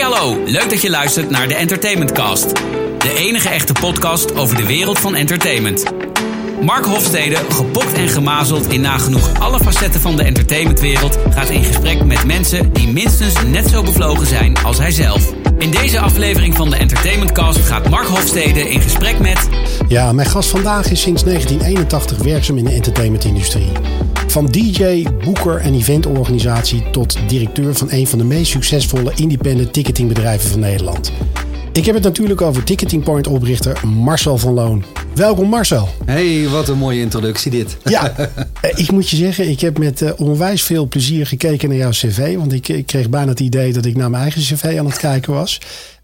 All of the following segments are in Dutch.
Hey hallo, leuk dat je luistert naar de Entertainment Cast. De enige echte podcast over de wereld van entertainment. Mark Hofstede, gepokt en gemazeld in nagenoeg alle facetten van de entertainmentwereld, gaat in gesprek met mensen die minstens net zo bevlogen zijn als hij zelf. In deze aflevering van de Entertainment Cast gaat Mark Hofstede in gesprek met. Ja, mijn gast vandaag is sinds 1981 werkzaam in de entertainmentindustrie. Van DJ, boeker en eventorganisatie tot directeur van een van de meest succesvolle independent ticketingbedrijven van Nederland. Ik heb het natuurlijk over Ticketing Point oprichter Marcel van Loon. Welkom Marcel. Hey, wat een mooie introductie dit. Ja, eh, ik moet je zeggen, ik heb met uh, onwijs veel plezier gekeken naar jouw cv. Want ik, ik, kreeg bijna het idee dat ik naar mijn eigen cv aan het kijken was.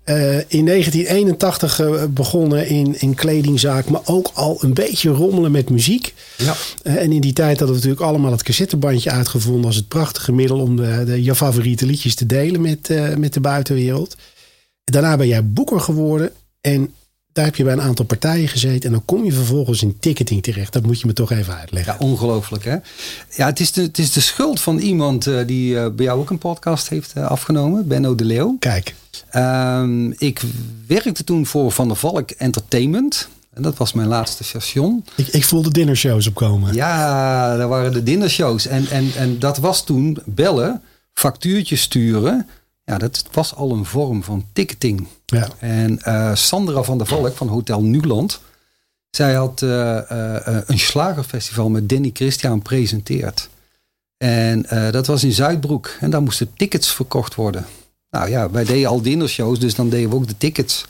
Uh, in 1981 begonnen in, in kledingzaak, maar ook al een beetje rommelen met muziek. Ja. en in die tijd hadden we natuurlijk allemaal het cassettebandje uitgevonden als het prachtige middel om de, de, je favoriete liedjes te delen met, met de buitenwereld. Daarna ben jij boeker geworden en daar heb je bij een aantal partijen gezeten. En dan kom je vervolgens in ticketing terecht. Dat moet je me toch even uitleggen. Ja, ongelooflijk hè. Ja, het is de, het is de schuld van iemand die bij jou ook een podcast heeft afgenomen. Benno de Leeuw. Kijk. Ehm, ik werkte toen voor Van der Valk Entertainment. En dat was mijn laatste station. Ik, ik voelde dinnershows opkomen. Ja, daar waren de dinnershows. En, en, en dat was toen bellen, factuurtjes sturen ja, dat was al een vorm van ticketing. Ja. En uh, Sandra van der Valk van Hotel Nuland. Zij had uh, uh, een slagerfestival met Danny Christian presenteerd. En dat was in Zuidbroek. En daar moesten tickets verkocht worden. Nou ja, wij deden al dinnershows, dus dan deden we ook de tickets.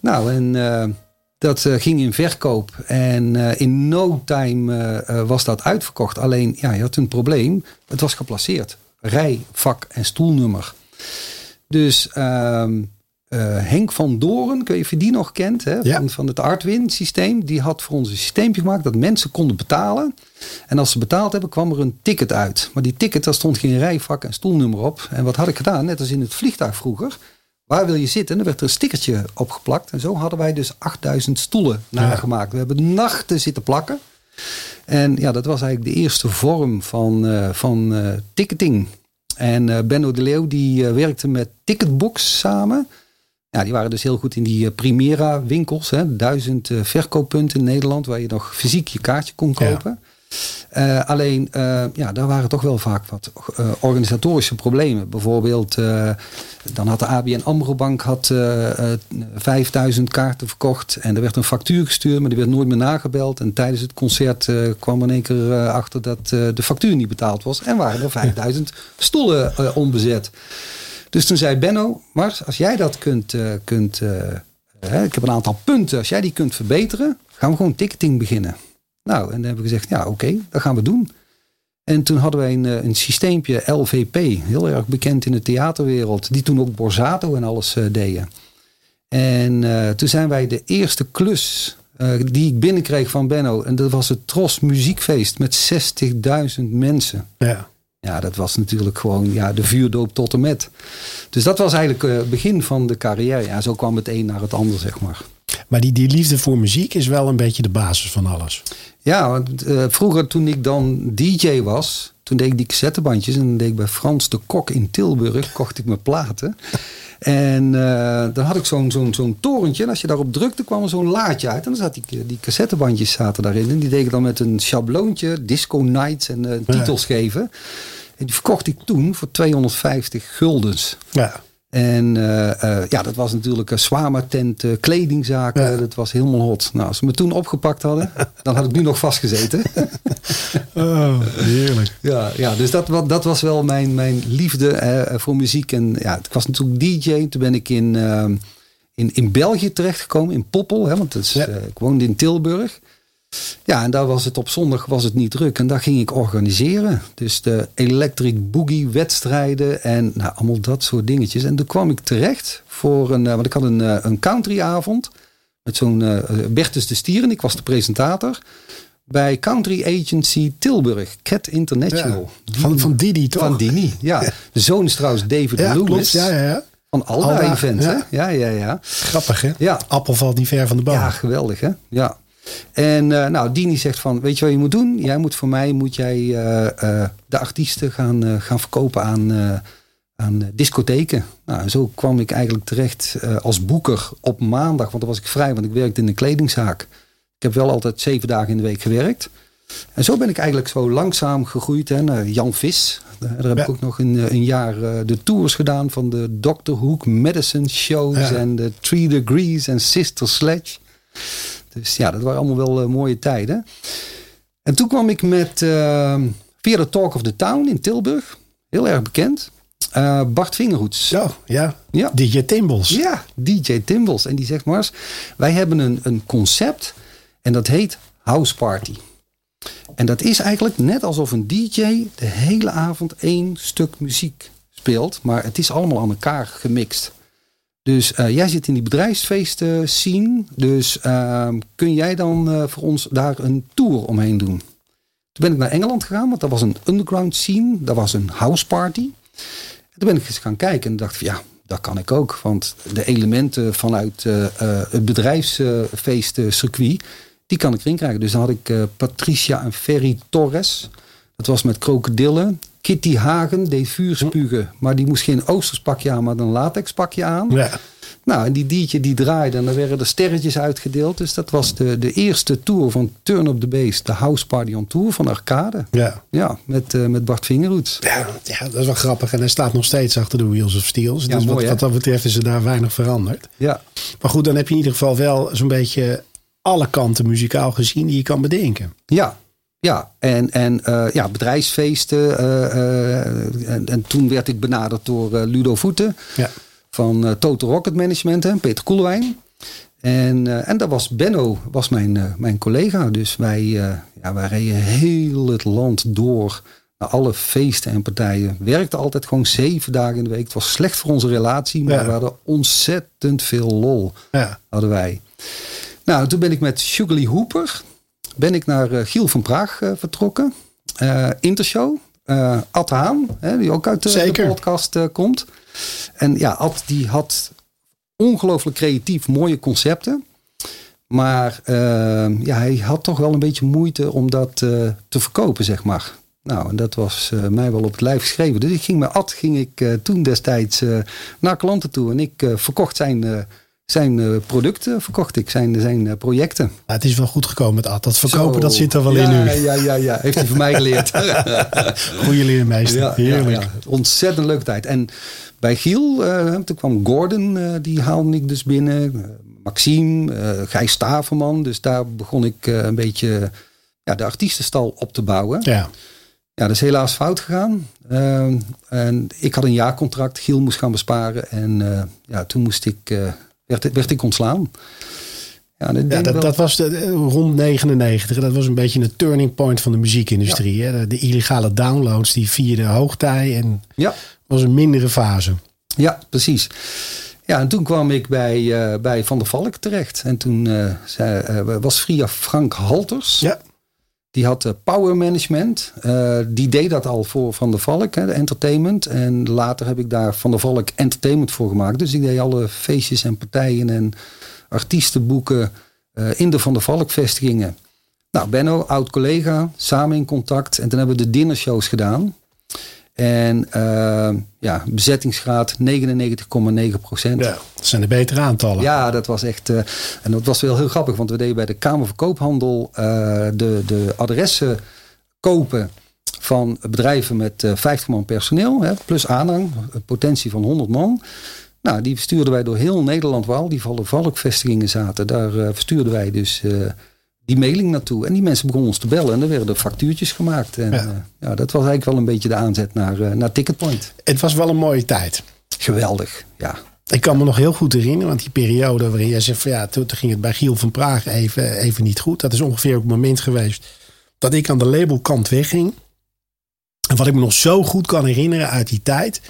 Nou, en dat ging in verkoop. En in no time was dat uitverkocht. Alleen, ja, je had een probleem. Het was geplaceerd. Rij, vak en stoelnummer. Dus uh, Henk van Doren, kun je of die nog kent, hè, van, van het Artwin systeem, die had voor ons een systeempje gemaakt dat mensen konden betalen. En als ze betaald hebben, kwam er een ticket uit. Maar die ticket, daar stond geen rijvak en stoelnummer op. En wat had ik gedaan? Net als in het vliegtuig vroeger. Waar wil je zitten? Dan werd er een stickertje opgeplakt. En zo hadden wij dus 8000 stoelen nagemaakt. We hebben nachten zitten plakken. En ja, dat was eigenlijk de eerste vorm van, uh, van uh, ticketing. En uh, Benno de Leeuw die werkte met Ticketbox samen. Ja, die waren dus heel goed in die uh, Primera winkels. Hè, duizend verkooppunten in Nederland waar je nog fysiek je kaartje kon kopen. Ja. alleen, ja, daar waren toch wel vaak wat organisatorische problemen. Bijvoorbeeld, dan had de ABN AMRO Bank had, 5000 kaarten verkocht. En er werd een factuur gestuurd, maar die werd nooit meer nagebeld. En tijdens het concert kwam er in één keer achter dat de factuur niet betaald was. En waren er 5000 stoelen onbezet. Dus toen zei Benno, Mars, als jij dat kunt, kunt ik heb een aantal punten, als jij die kunt verbeteren, gaan we gewoon ticketing beginnen. Nou, en dan hebben we gezegd, ja oké, dat gaan we doen. En toen hadden wij een, een systeempje LVP, heel erg bekend in de theaterwereld, die toen ook Borsato en alles deden. En toen zijn wij de eerste klus die ik binnenkreeg van Benno, en dat was het Tros Muziekfeest met 60.000 mensen. Ja. Ja, dat was natuurlijk gewoon ja, de vuurdoop tot en met. Dus dat was eigenlijk het begin van de carrière. Ja, zo kwam het een naar het ander, zeg maar. Maar die, die liefde voor muziek is wel een beetje de basis van alles. Ja, want uh, vroeger toen ik dan DJ was, toen deed ik die cassettebandjes en dan deed ik bij Frans de Kok in Tilburg, kocht ik mijn platen. En uh, dan had ik zo'n zo'n zo'n torentje. En als je daarop drukte, kwam er zo'n laadje uit. En dan zat die, die cassettebandjes zaten daarin. En die deed ik dan met een schabloontje, Disco Nights en uh, titels ja. geven. En die verkocht ik toen voor 250 guldens. Ja. En uh, uh, ja, dat was natuurlijk een Swama-tent, uh, kledingzaken. Ja. Dat was helemaal hot. Nou, als ze me toen opgepakt hadden, dan had ik nu nog vastgezeten. oh, heerlijk. Ja, ja dus dat, dat was wel mijn, mijn liefde voor muziek. En ja, ik was natuurlijk DJ. Toen ben ik in, in, in België terechtgekomen, in Poppel. Hè, want dat is, ja. ik woonde in Tilburg. Ja, en daar was het op zondag was het niet druk. En daar ging ik organiseren. Dus de Electric Boogie wedstrijden en nou, allemaal dat soort dingetjes. En toen kwam ik terecht voor een, want ik had een, een countryavond. Met zo'n uh, Bertus de Stieren, ik was de presentator. Bij Country Agency Tilburg, Cat International. Ja, van, van Didi toch? Van Dini, ja. De zoon is trouwens David ja, Lewis. Ja, ja, ja. Van Alda, Alda Event, ja. hè? Ja, ja, ja. Grappig, hè? Ja. Appel valt niet ver van de boom. Ja, geweldig, hè? Ja. En uh, nou, Dini zegt van, weet je wat je moet doen? Jij moet voor mij, moet jij uh, uh, de artiesten gaan, gaan verkopen aan, aan discotheken. Nou, zo kwam ik eigenlijk terecht als boeker op maandag, want dan was ik vrij, want ik werkte in een kledingzaak. Ik heb wel altijd zeven dagen in de week gewerkt. En zo ben ik eigenlijk zo langzaam gegroeid. Hè, naar Jan Vis. Daar heb ik ook nog een, een jaar de tours gedaan van de Dr. Hook Medicine Shows en de Three Degrees en Sister Sledge. Dus ja, dat waren allemaal wel mooie tijden. En toen kwam ik met uh, via de Talk of the Town in Tilburg. Heel erg bekend. Uh, Bart Vingerhoets. Ja, ja. ja. DJ Timbals. Ja, DJ Timbals. En die zegt maar wij hebben een, een concept en dat heet House Party. En dat is eigenlijk net alsof een DJ de hele avond één stuk muziek speelt. Maar het is allemaal aan elkaar gemixt. Dus uh, jij zit in die bedrijfsfeesten scene. Dus uh, kun jij dan uh, voor ons daar een tour omheen doen? Toen ben ik naar Engeland gegaan, want dat was een underground scene. Dat was een house party. En toen ben ik eens gaan kijken en dacht van ja, dat kan ik ook. Want de elementen vanuit uh, het bedrijfsfeestcircuit, die kan ik erin krijgen. Dus dan had ik Patricia en Ferry Torres. Dat was met krokodillen. Kitty Hagen deed vuurspugen, maar die moest geen oosterspakje aan, maar een latexpakje aan. Ja. Nou, en die diertje die draaide en dan werden er sterretjes uitgedeeld. Dus dat was de, de eerste tour van Turn Up The Bass, de House Party on Tour van Arcade. Ja. Ja, met, uh, met Bart Vingerhoets. Ja, ja, dat is wel grappig. En hij staat nog steeds achter de Wheels of Steel. Dus ja, mooi, wat, wat, dat betreft is er daar weinig veranderd. Ja. Maar goed, dan heb je in ieder geval wel zo'n beetje alle kanten muzikaal gezien die je kan bedenken. Ja, ja, en, en uh, ja, bedrijfsfeesten. Uh, en, en, toen werd ik benaderd door Ludo Voeten ja. van Total Rocket Management, hè, Peter Koelewijn. En, en dat was Benno, was mijn, mijn collega. Dus wij, ja, wij reden heel het land door naar alle feesten en partijen. Werkte altijd gewoon zeven dagen in de week. Het was slecht voor onze relatie, maar we hadden ontzettend veel lol. Ja. Hadden wij. Nou, toen ben ik met Sugarly Hooper ben ik naar uh, Giel van Praag uh, vertrokken. Uh, Intershow. Ad Haan, hè, die ook uit de, de podcast komt. En ja, Ad die had ongelooflijk creatief mooie concepten. Maar ja, hij had toch wel een beetje moeite om dat te verkopen, zeg maar. Nou, en dat was mij wel op het lijf geschreven. Dus ik ging met Ad ging ik toen destijds naar klanten toe. En ik verkocht zijn zijn uh, producten verkocht ik, zijn, zijn uh, projecten. Het is wel goed gekomen met Ad. Dat verkopen, dat zit er wel in nu. Ja, ja, ja. Heeft hij van mij geleerd. Goeie leermeester. Ja, Heerlijk. Ontzettend leuke tijd. En bij Giel, uh, toen kwam Gordon, die haalde ik dus binnen. Maxime, Gijs Staverman. Dus daar begon ik een beetje ja, de artiestenstal op te bouwen. Ja. Ja, dat is helaas fout gegaan. en ik had een jaarcontract. Giel moest gaan besparen. En ja, toen moest ik werd, werd ik ontslaan. Ja, dat, dat, dat, was de, rond 99. Dat was een beetje een turning point van de muziekindustrie. Hè? De, illegale downloads die vierden hoogtij en ja. was een mindere fase. Ja, precies. Ja, en toen kwam ik bij, uh, bij Van der Valk terecht. En toen uh, zei, uh, was via Frank Halters. Ja. Die had power management. die deed dat al voor Van der Valk, hè, de entertainment. En later heb ik daar Van der Valk Entertainment voor gemaakt. Dus ik deed alle feestjes en partijen en artiestenboeken uh, in de Van der Valk vestigingen. Nou, Benno, oud collega, samen in contact. En toen hebben we de dinnershows gedaan. En uh, ja, bezettingsgraad 99,9 procent. Ja, dat zijn de betere aantallen. Ja, dat was echt. Uh, en dat was wel heel grappig, want we deden bij de Kamer van Koophandel uh, de, de adressen kopen van bedrijven met 50 man personeel, hè, plus aanhang, potentie van 100 man. Nou, die verstuurden wij door heel Nederland, waar al die valkvestigingen zaten. Daar verstuurden wij dus die mailing naartoe. En die mensen begonnen ons te bellen en er werden er factuurtjes gemaakt. En ja. Uh, ja dat was eigenlijk wel een beetje de aanzet naar, uh, naar Ticketpoint. Het was wel een mooie tijd. Geweldig, ja. Ik kan me nog heel goed herinneren, want die periode waarin jij zegt van ja, toen, ging het bij Giel van Praag even, even niet goed. Dat is ongeveer ook het moment geweest dat ik aan de labelkant wegging. En wat ik me nog zo goed kan herinneren uit die tijd,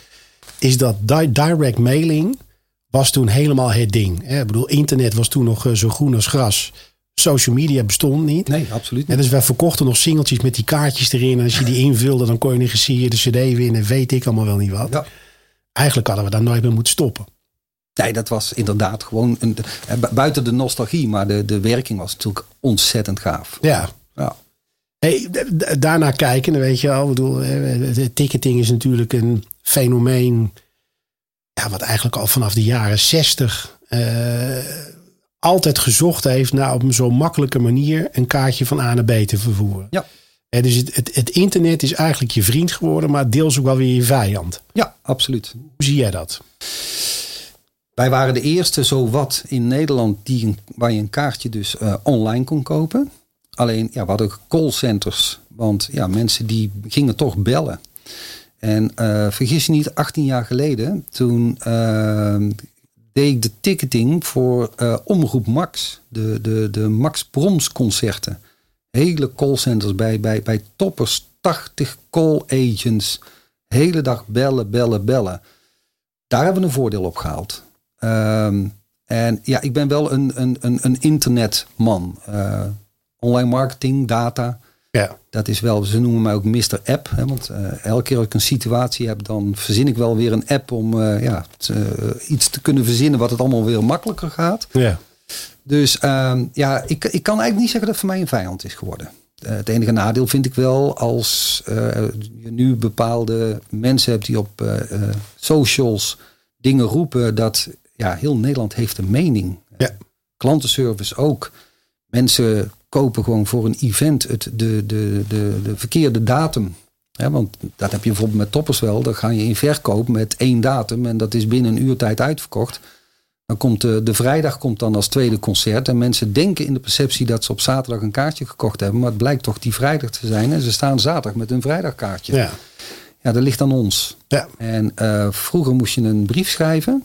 is dat direct mailing was toen helemaal het ding. Ik bedoel, internet was toen nog eh, zo groen als gras social media bestond niet. Nee, absoluut niet. En dus wij verkochten nog singeltjes met die kaartjes erin. En als je die invulde, dan kon je een gesigneerde cd winnen. Weet ik allemaal wel niet wat. Ja. Eigenlijk hadden we daar nooit meer moeten stoppen. Nee, dat was inderdaad gewoon een, buiten de nostalgie, maar de, de werking was natuurlijk ontzettend gaaf. Ja. ja. Hey, daarna kijken, dan weet je al. bedoel, de ticketing is natuurlijk een fenomeen. Ja, wat eigenlijk al vanaf de jaren zestig altijd gezocht heeft naar op een zo makkelijke manier een kaartje van A naar B te vervoeren. Ja. dus het, het, het, internet is eigenlijk je vriend geworden, maar deels ook wel weer je vijand. Ja, absoluut. Hoe zie jij dat? Wij waren de eerste zowat in Nederland die waar je een kaartje dus uh, online kon kopen. Alleen, ja, we hadden callcenters. Want ja, mensen die gingen toch bellen. En uh, vergis je niet, 18 jaar geleden, toen uh, deed ik de ticketing voor uh, Omroep Max. De, de, de Max Proms concerten. Hele callcenters bij, bij, bij toppers. 80 call agents. Hele dag bellen, bellen, bellen. Daar hebben we een voordeel op gehaald. Um, en ja, ik ben wel een, een, een, een internetman. Uh, online marketing, data. Ja. Dat is wel, ze noemen mij ook Mr. App. Hè, want uh, elke keer als ik een situatie heb, dan verzin ik wel weer een app om uh, ja, te, iets te kunnen verzinnen wat het allemaal weer makkelijker gaat. Ja. Dus um, ja, ik, ik kan eigenlijk niet zeggen dat het voor mij een vijand is geworden. Het enige nadeel vind ik wel als je nu bepaalde mensen hebt die op socials dingen roepen dat ja, heel Nederland heeft een mening. Ja. Klantenservice ook. Mensen kopen gewoon voor een event het, de, de, de, de verkeerde datum. Ja, want dat heb je bijvoorbeeld met toppers wel. Dan ga je in verkoop met één datum en dat is binnen een uurtijd uitverkocht. Dan komt de, de vrijdag komt dan als tweede concert. En mensen denken in de perceptie dat ze op zaterdag een kaartje gekocht hebben. Maar het blijkt toch die vrijdag te zijn. En ze staan zaterdag met een vrijdagkaartje. Ja. Ja, dat ligt aan ons. Ja. En uh, vroeger moest je een brief schrijven.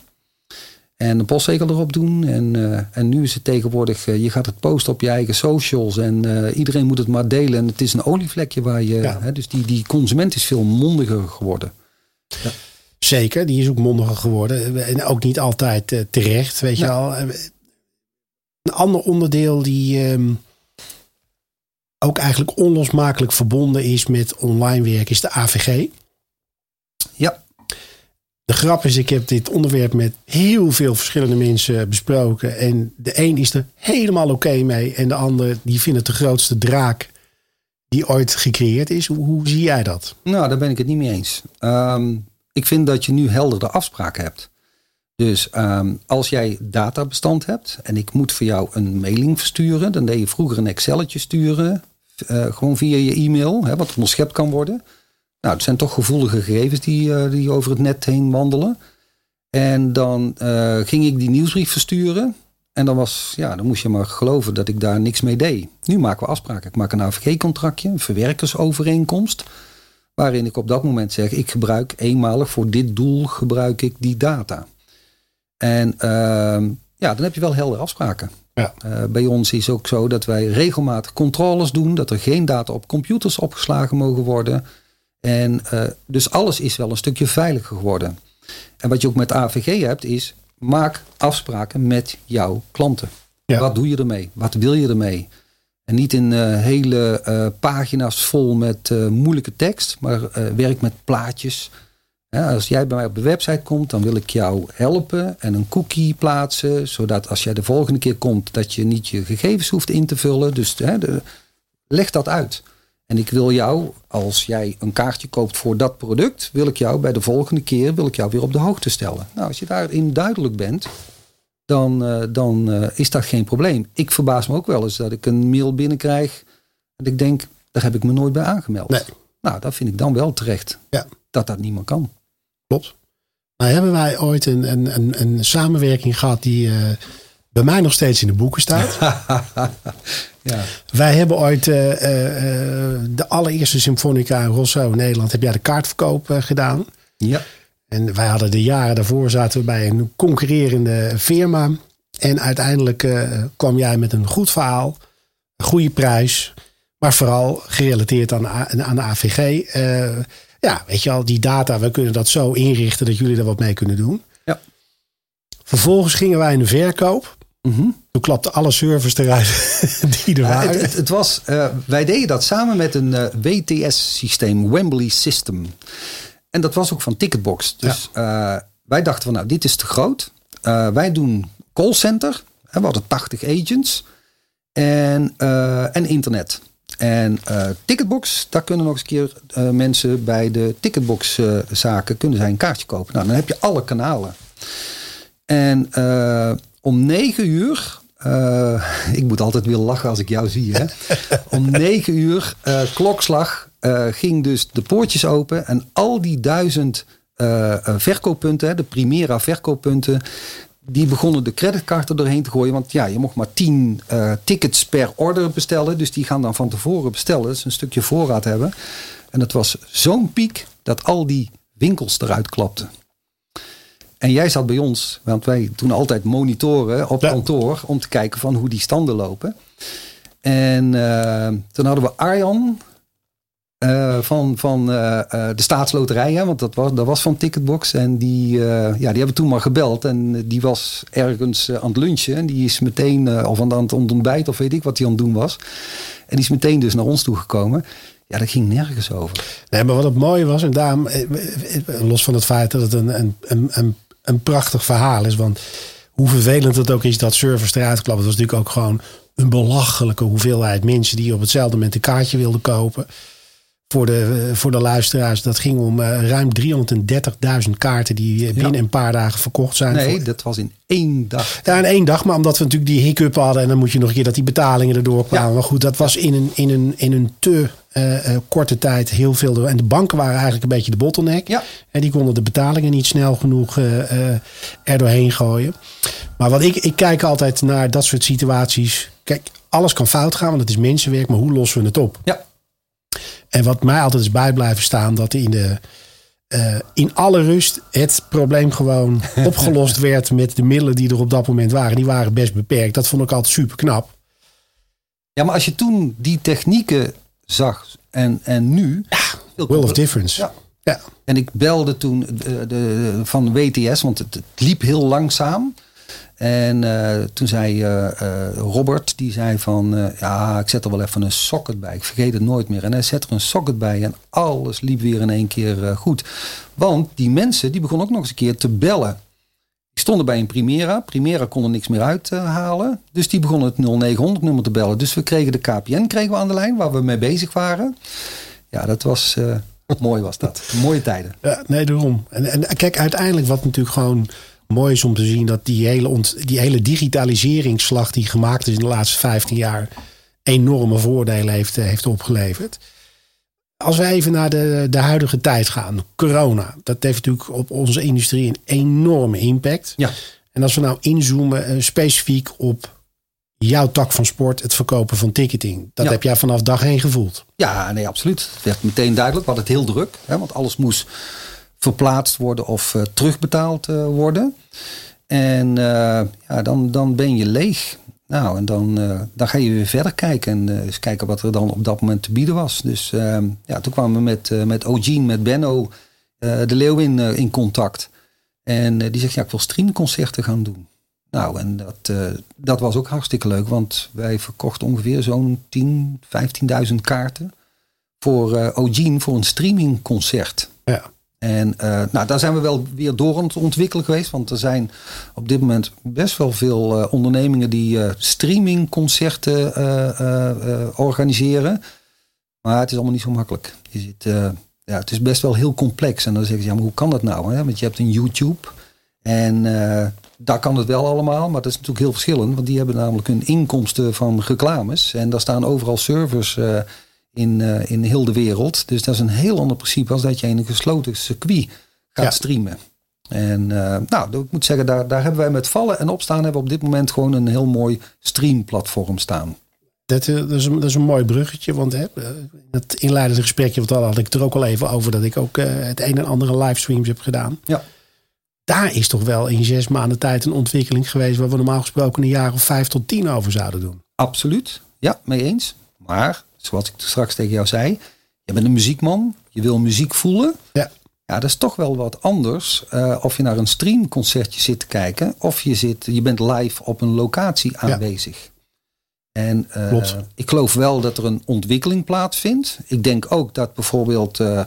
En een postzegel erop doen. En, uh, en nu is het tegenwoordig, uh, je gaat het posten op je eigen socials. En uh, iedereen moet het maar delen. En het is een olievlekje waar je. Ja. Hè, dus die, die consument is veel mondiger geworden. Ja. Zeker, die is ook mondiger geworden. En ook niet altijd terecht, weet je al. Een ander onderdeel die ehm, ook eigenlijk onlosmakelijk verbonden is met online werk, is de AVG. De grap is, ik heb dit onderwerp met heel veel verschillende mensen besproken. En de een is er helemaal oké mee. En de ander die vindt het de grootste draak die ooit gecreëerd is. Hoe, zie jij dat? Nou, daar ben ik het niet mee eens. Um, ik vind dat je nu heldere afspraken hebt. Dus um, als jij databestand hebt en ik moet voor jou een mailing versturen, dan deed je vroeger een Excelletje sturen, uh, gewoon via je e-mail, hè, wat onderschept kan worden. Nou, het zijn toch gevoelige gegevens die, uh, die over het net heen wandelen. En dan uh, ging ik die nieuwsbrief versturen. En dan, was, ja, dan moest je maar geloven dat ik daar niks mee deed. Nu maken we afspraken. Ik maak een AVG-contractje, een verwerkersovereenkomst. Waarin ik op dat moment zeg, ik gebruik eenmalig voor dit doel gebruik ik die data. En uh, ja, dan heb je wel heldere afspraken. Ja. Uh, bij ons is ook zo dat wij regelmatig controles doen. Dat er geen data op computers opgeslagen mogen worden. En uh, dus alles is wel een stukje veiliger geworden. En wat je ook met AVG hebt is, maak afspraken met jouw klanten. Ja. Wat doe je ermee? Wat wil je ermee? En niet in uh, hele uh, pagina's vol met moeilijke tekst, maar werk met plaatjes. Ja, als jij bij mij op de website komt, dan wil ik jou helpen en een cookie plaatsen, zodat als jij de volgende keer komt, dat je niet je gegevens hoeft in te vullen. Dus de, leg dat uit. En ik wil jou, als jij een kaartje koopt voor dat product, wil ik jou bij de volgende keer wil ik jou weer op de hoogte stellen. Nou, als je daarin duidelijk bent, dan, uh, dan uh, is dat geen probleem. Ik verbaas me ook wel eens dat ik een mail binnenkrijg en ik denk, daar heb ik me nooit bij aangemeld. Nee. Nou, dat vind ik dan wel terecht. Ja. Dat dat niet meer kan. Klopt. Nou hebben wij ooit een, een, een, een samenwerking gehad die uh, bij mij nog steeds in de boeken staat. ja. Wij hebben ooit uh, uh, de allereerste Symfonica in Rosso in Nederland. Heb jij de kaartverkoop uh, gedaan? Ja. En wij hadden de jaren daarvoor zaten we bij een concurrerende firma. En uiteindelijk kwam jij met een goed verhaal, een goede prijs. Maar vooral gerelateerd aan, aan de AVG. ja, weet je al, die data, we kunnen dat zo inrichten dat jullie er wat mee kunnen doen. Ja. Vervolgens gingen wij in de verkoop. Mm -hmm. Toen klapte alle servers eruit die er waren. Het, het, het, was, uh, wij deden dat samen met een uh, WTS-systeem, Wembley System. En dat was ook van Ticketbox. Dus ja. uh, wij dachten van nou, dit is te groot. wij doen callcenter. We hadden 80 agents. En, en internet. En Ticketbox, daar kunnen nog eens een keer mensen bij de Ticketbox zaken kunnen zij een kaartje kopen. Nou, dan heb je alle kanalen. En om negen uur ik moet altijd weer lachen als ik jou zie. Hè? Om negen uur, klokslag, ging dus de poortjes open. En al die duizend verkooppunten, de Primera verkooppunten, die begonnen de creditkaarten doorheen te gooien. Want ja, je mocht maar 10 uh, eh, tickets per order bestellen. Dus die gaan dan van tevoren bestellen. Dus een stukje voorraad hebben. En het was zo'n piek dat al die winkels eruit klapten. En jij zat bij ons, want wij doen altijd monitoren op kantoor om te kijken van hoe die standen lopen. En uh, toen hadden we Arjan, uh, van, van uh, de staatsloterij, hè, want dat was, dat was van Ticketbox. En die, ja, die hebben toen maar gebeld. En die was ergens aan het lunchen. En die is meteen, of aan het ontbijt, of weet ik wat hij aan het doen was. En die is meteen dus naar ons toegekomen. Ja, dat ging nergens over. Nee, maar wat het mooie was, en daarom, los van het feit dat het een, een, een, een, prachtig verhaal is. Want hoe vervelend het ook is dat servers eruit klappen. Het was natuurlijk ook gewoon een belachelijke hoeveelheid mensen die op hetzelfde moment een kaartje wilden kopen voor de, voor de luisteraars. Dat ging om uh, ruim 330.000 kaarten die eh, binnen een paar dagen verkocht zijn. Nee, dat was in één dag. Ja, in één dag. Maar omdat we natuurlijk die hiccup hadden. En dan moet je nog een keer dat die betalingen erdoor kwamen. Maar goed, dat was in een, in een, in een te uh, korte tijd heel veel. En de banken waren eigenlijk een beetje de bottleneck. Ja. En die konden de betalingen niet snel genoeg uh, er doorheen gooien. Maar wat ik, ik kijk altijd naar dat soort situaties. Kijk, alles kan fout gaan, want het is mensenwerk. Maar hoe lossen we het op? Ja. En wat mij altijd is bij blijven staan, dat in, de, uh, in alle rust het probleem gewoon opgelost werd met de middelen die er op dat moment waren. Die waren best beperkt. Dat vond ik altijd super knap. Ja, maar als je toen die technieken zag en, en nu. Ja, will of difference. Ja. ja. En ik belde toen de, de, de van WTS, want het, het liep heel langzaam. En uh, toen zei uh, uh, Robert, die zei van, ja, ik zet er wel even een socket bij. Ik vergeet het nooit meer. En hij zet er een socket bij en alles liep weer in één keer goed. Want die mensen, die begonnen ook nog eens een keer te bellen. Stonden bij een Primera. Primera kon er niks meer uithalen. dus die begonnen het 0900 nummer te bellen. Dus we kregen de KPN kregen we aan de lijn, waar we mee bezig waren. Ja, dat was... mooi was dat. Mooie tijden. Ja, nee, daarom. En, en kijk, uiteindelijk wat natuurlijk gewoon mooi is om te zien dat die hele, ont, die hele digitaliseringsslag die gemaakt is in de laatste 15 jaar enorme voordelen heeft, eh, heeft opgeleverd. Als we even naar de, de huidige tijd gaan, corona, dat heeft natuurlijk op onze industrie een enorme impact. Ja. En als we nou inzoomen uh, specifiek op jouw tak van sport, het verkopen van ticketing, dat heb jij vanaf dag heen gevoeld. Ja, nee, absoluut. Het werd meteen duidelijk, we hadden het heel druk, hè, want alles moest verplaatst worden of uh, terugbetaald uh, worden. En uh, ja, dan, dan ben je leeg. Nou, en dan, dan ga je weer verder kijken en eens kijken wat er dan op dat moment te bieden was. Dus ehm, ja, toen kwamen we met, met Ogene, met Benno de Leeuwin in contact. En die zegt, ja, ik wil streamconcerten gaan doen. Nou, en dat, dat was ook hartstikke leuk, want wij verkochten ongeveer zo'n 10, 15.000 kaarten voor Ogene voor een streamingconcert. Ja. En uh, nou, daar zijn we wel weer door aan het ontwikkelen geweest. Want er zijn op dit moment best wel veel uh, ondernemingen die uh, streamingconcerten organiseren. Maar het is allemaal niet zo makkelijk. Je zit, ja, het is best wel heel complex. En dan zeggen ze, ja, maar hoe kan dat nou? Want je hebt een YouTube. En daar kan het wel allemaal. Maar dat is natuurlijk heel verschillend. Want die hebben namelijk hun inkomsten van reclames. En daar staan overal servers in, uh, in heel de wereld. Dus dat is een heel ander principe als dat je in een gesloten circuit gaat streamen. En uh, nou, ik moet zeggen, daar, daar hebben wij met vallen en opstaan hebben we op dit moment gewoon een heel mooi streamplatform staan. Dat, eh, dat, is een, dat is een mooi bruggetje, want hè, het inleidende gesprekje wat al had ik het er ook al even over dat ik ook het een en andere livestreams heb gedaan. Ja. Daar is toch wel in zes maanden tijd een ontwikkeling geweest waar we normaal gesproken een jaar of vijf tot tien over zouden doen. Absoluut, ja, mee eens. Maar zoals ik straks tegen jou zei, je bent een muziekman, je wil muziek voelen. Ja. Ja, dat is toch wel wat anders uh, of je naar een streamconcertje zit te kijken of je, zit, je bent live op een locatie aanwezig. En uh, ik geloof wel dat er een ontwikkeling plaatsvindt. Ik denk ook dat bijvoorbeeld, uh,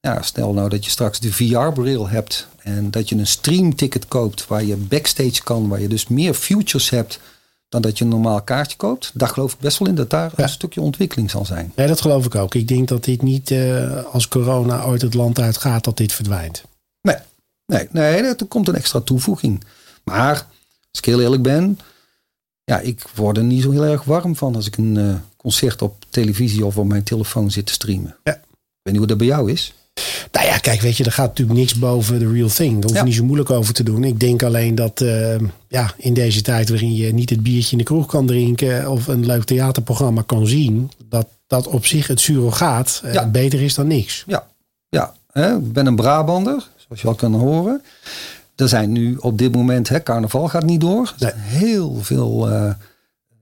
ja, stel nou dat je straks de VR-bril hebt en dat je een streamticket koopt waar je backstage kan, waar je dus meer futures hebt dan dat je een normaal kaartje koopt. Daar geloof ik best wel in dat daar een stukje ontwikkeling zal zijn. Nee, dat geloof ik ook. Ik denk dat dit niet uh, als corona ooit het land uitgaat, dat dit verdwijnt. Nee, nee, nee er komt een extra toevoeging. Maar als ik heel eerlijk ben, ja, ik word er niet zo heel erg warm van als ik een uh, concert op televisie of op mijn telefoon zit te streamen. Ja. Ik weet niet hoe dat bij jou is. Nou kijk, weet je, er gaat natuurlijk niks boven de real thing. Daar hoef je niet zo moeilijk over te doen. Ik denk alleen dat uh, ja, in deze tijd waarin je niet het biertje in de kroeg kan drinken of een leuk theaterprogramma kan zien, dat dat op zich het surrogaat uh, ja. beter is dan niks. Ja, ja. Hè? ik ben een Brabander, zoals je al kan horen. Er zijn nu op dit moment, hè, carnaval gaat niet door. Er zijn heel veel uh,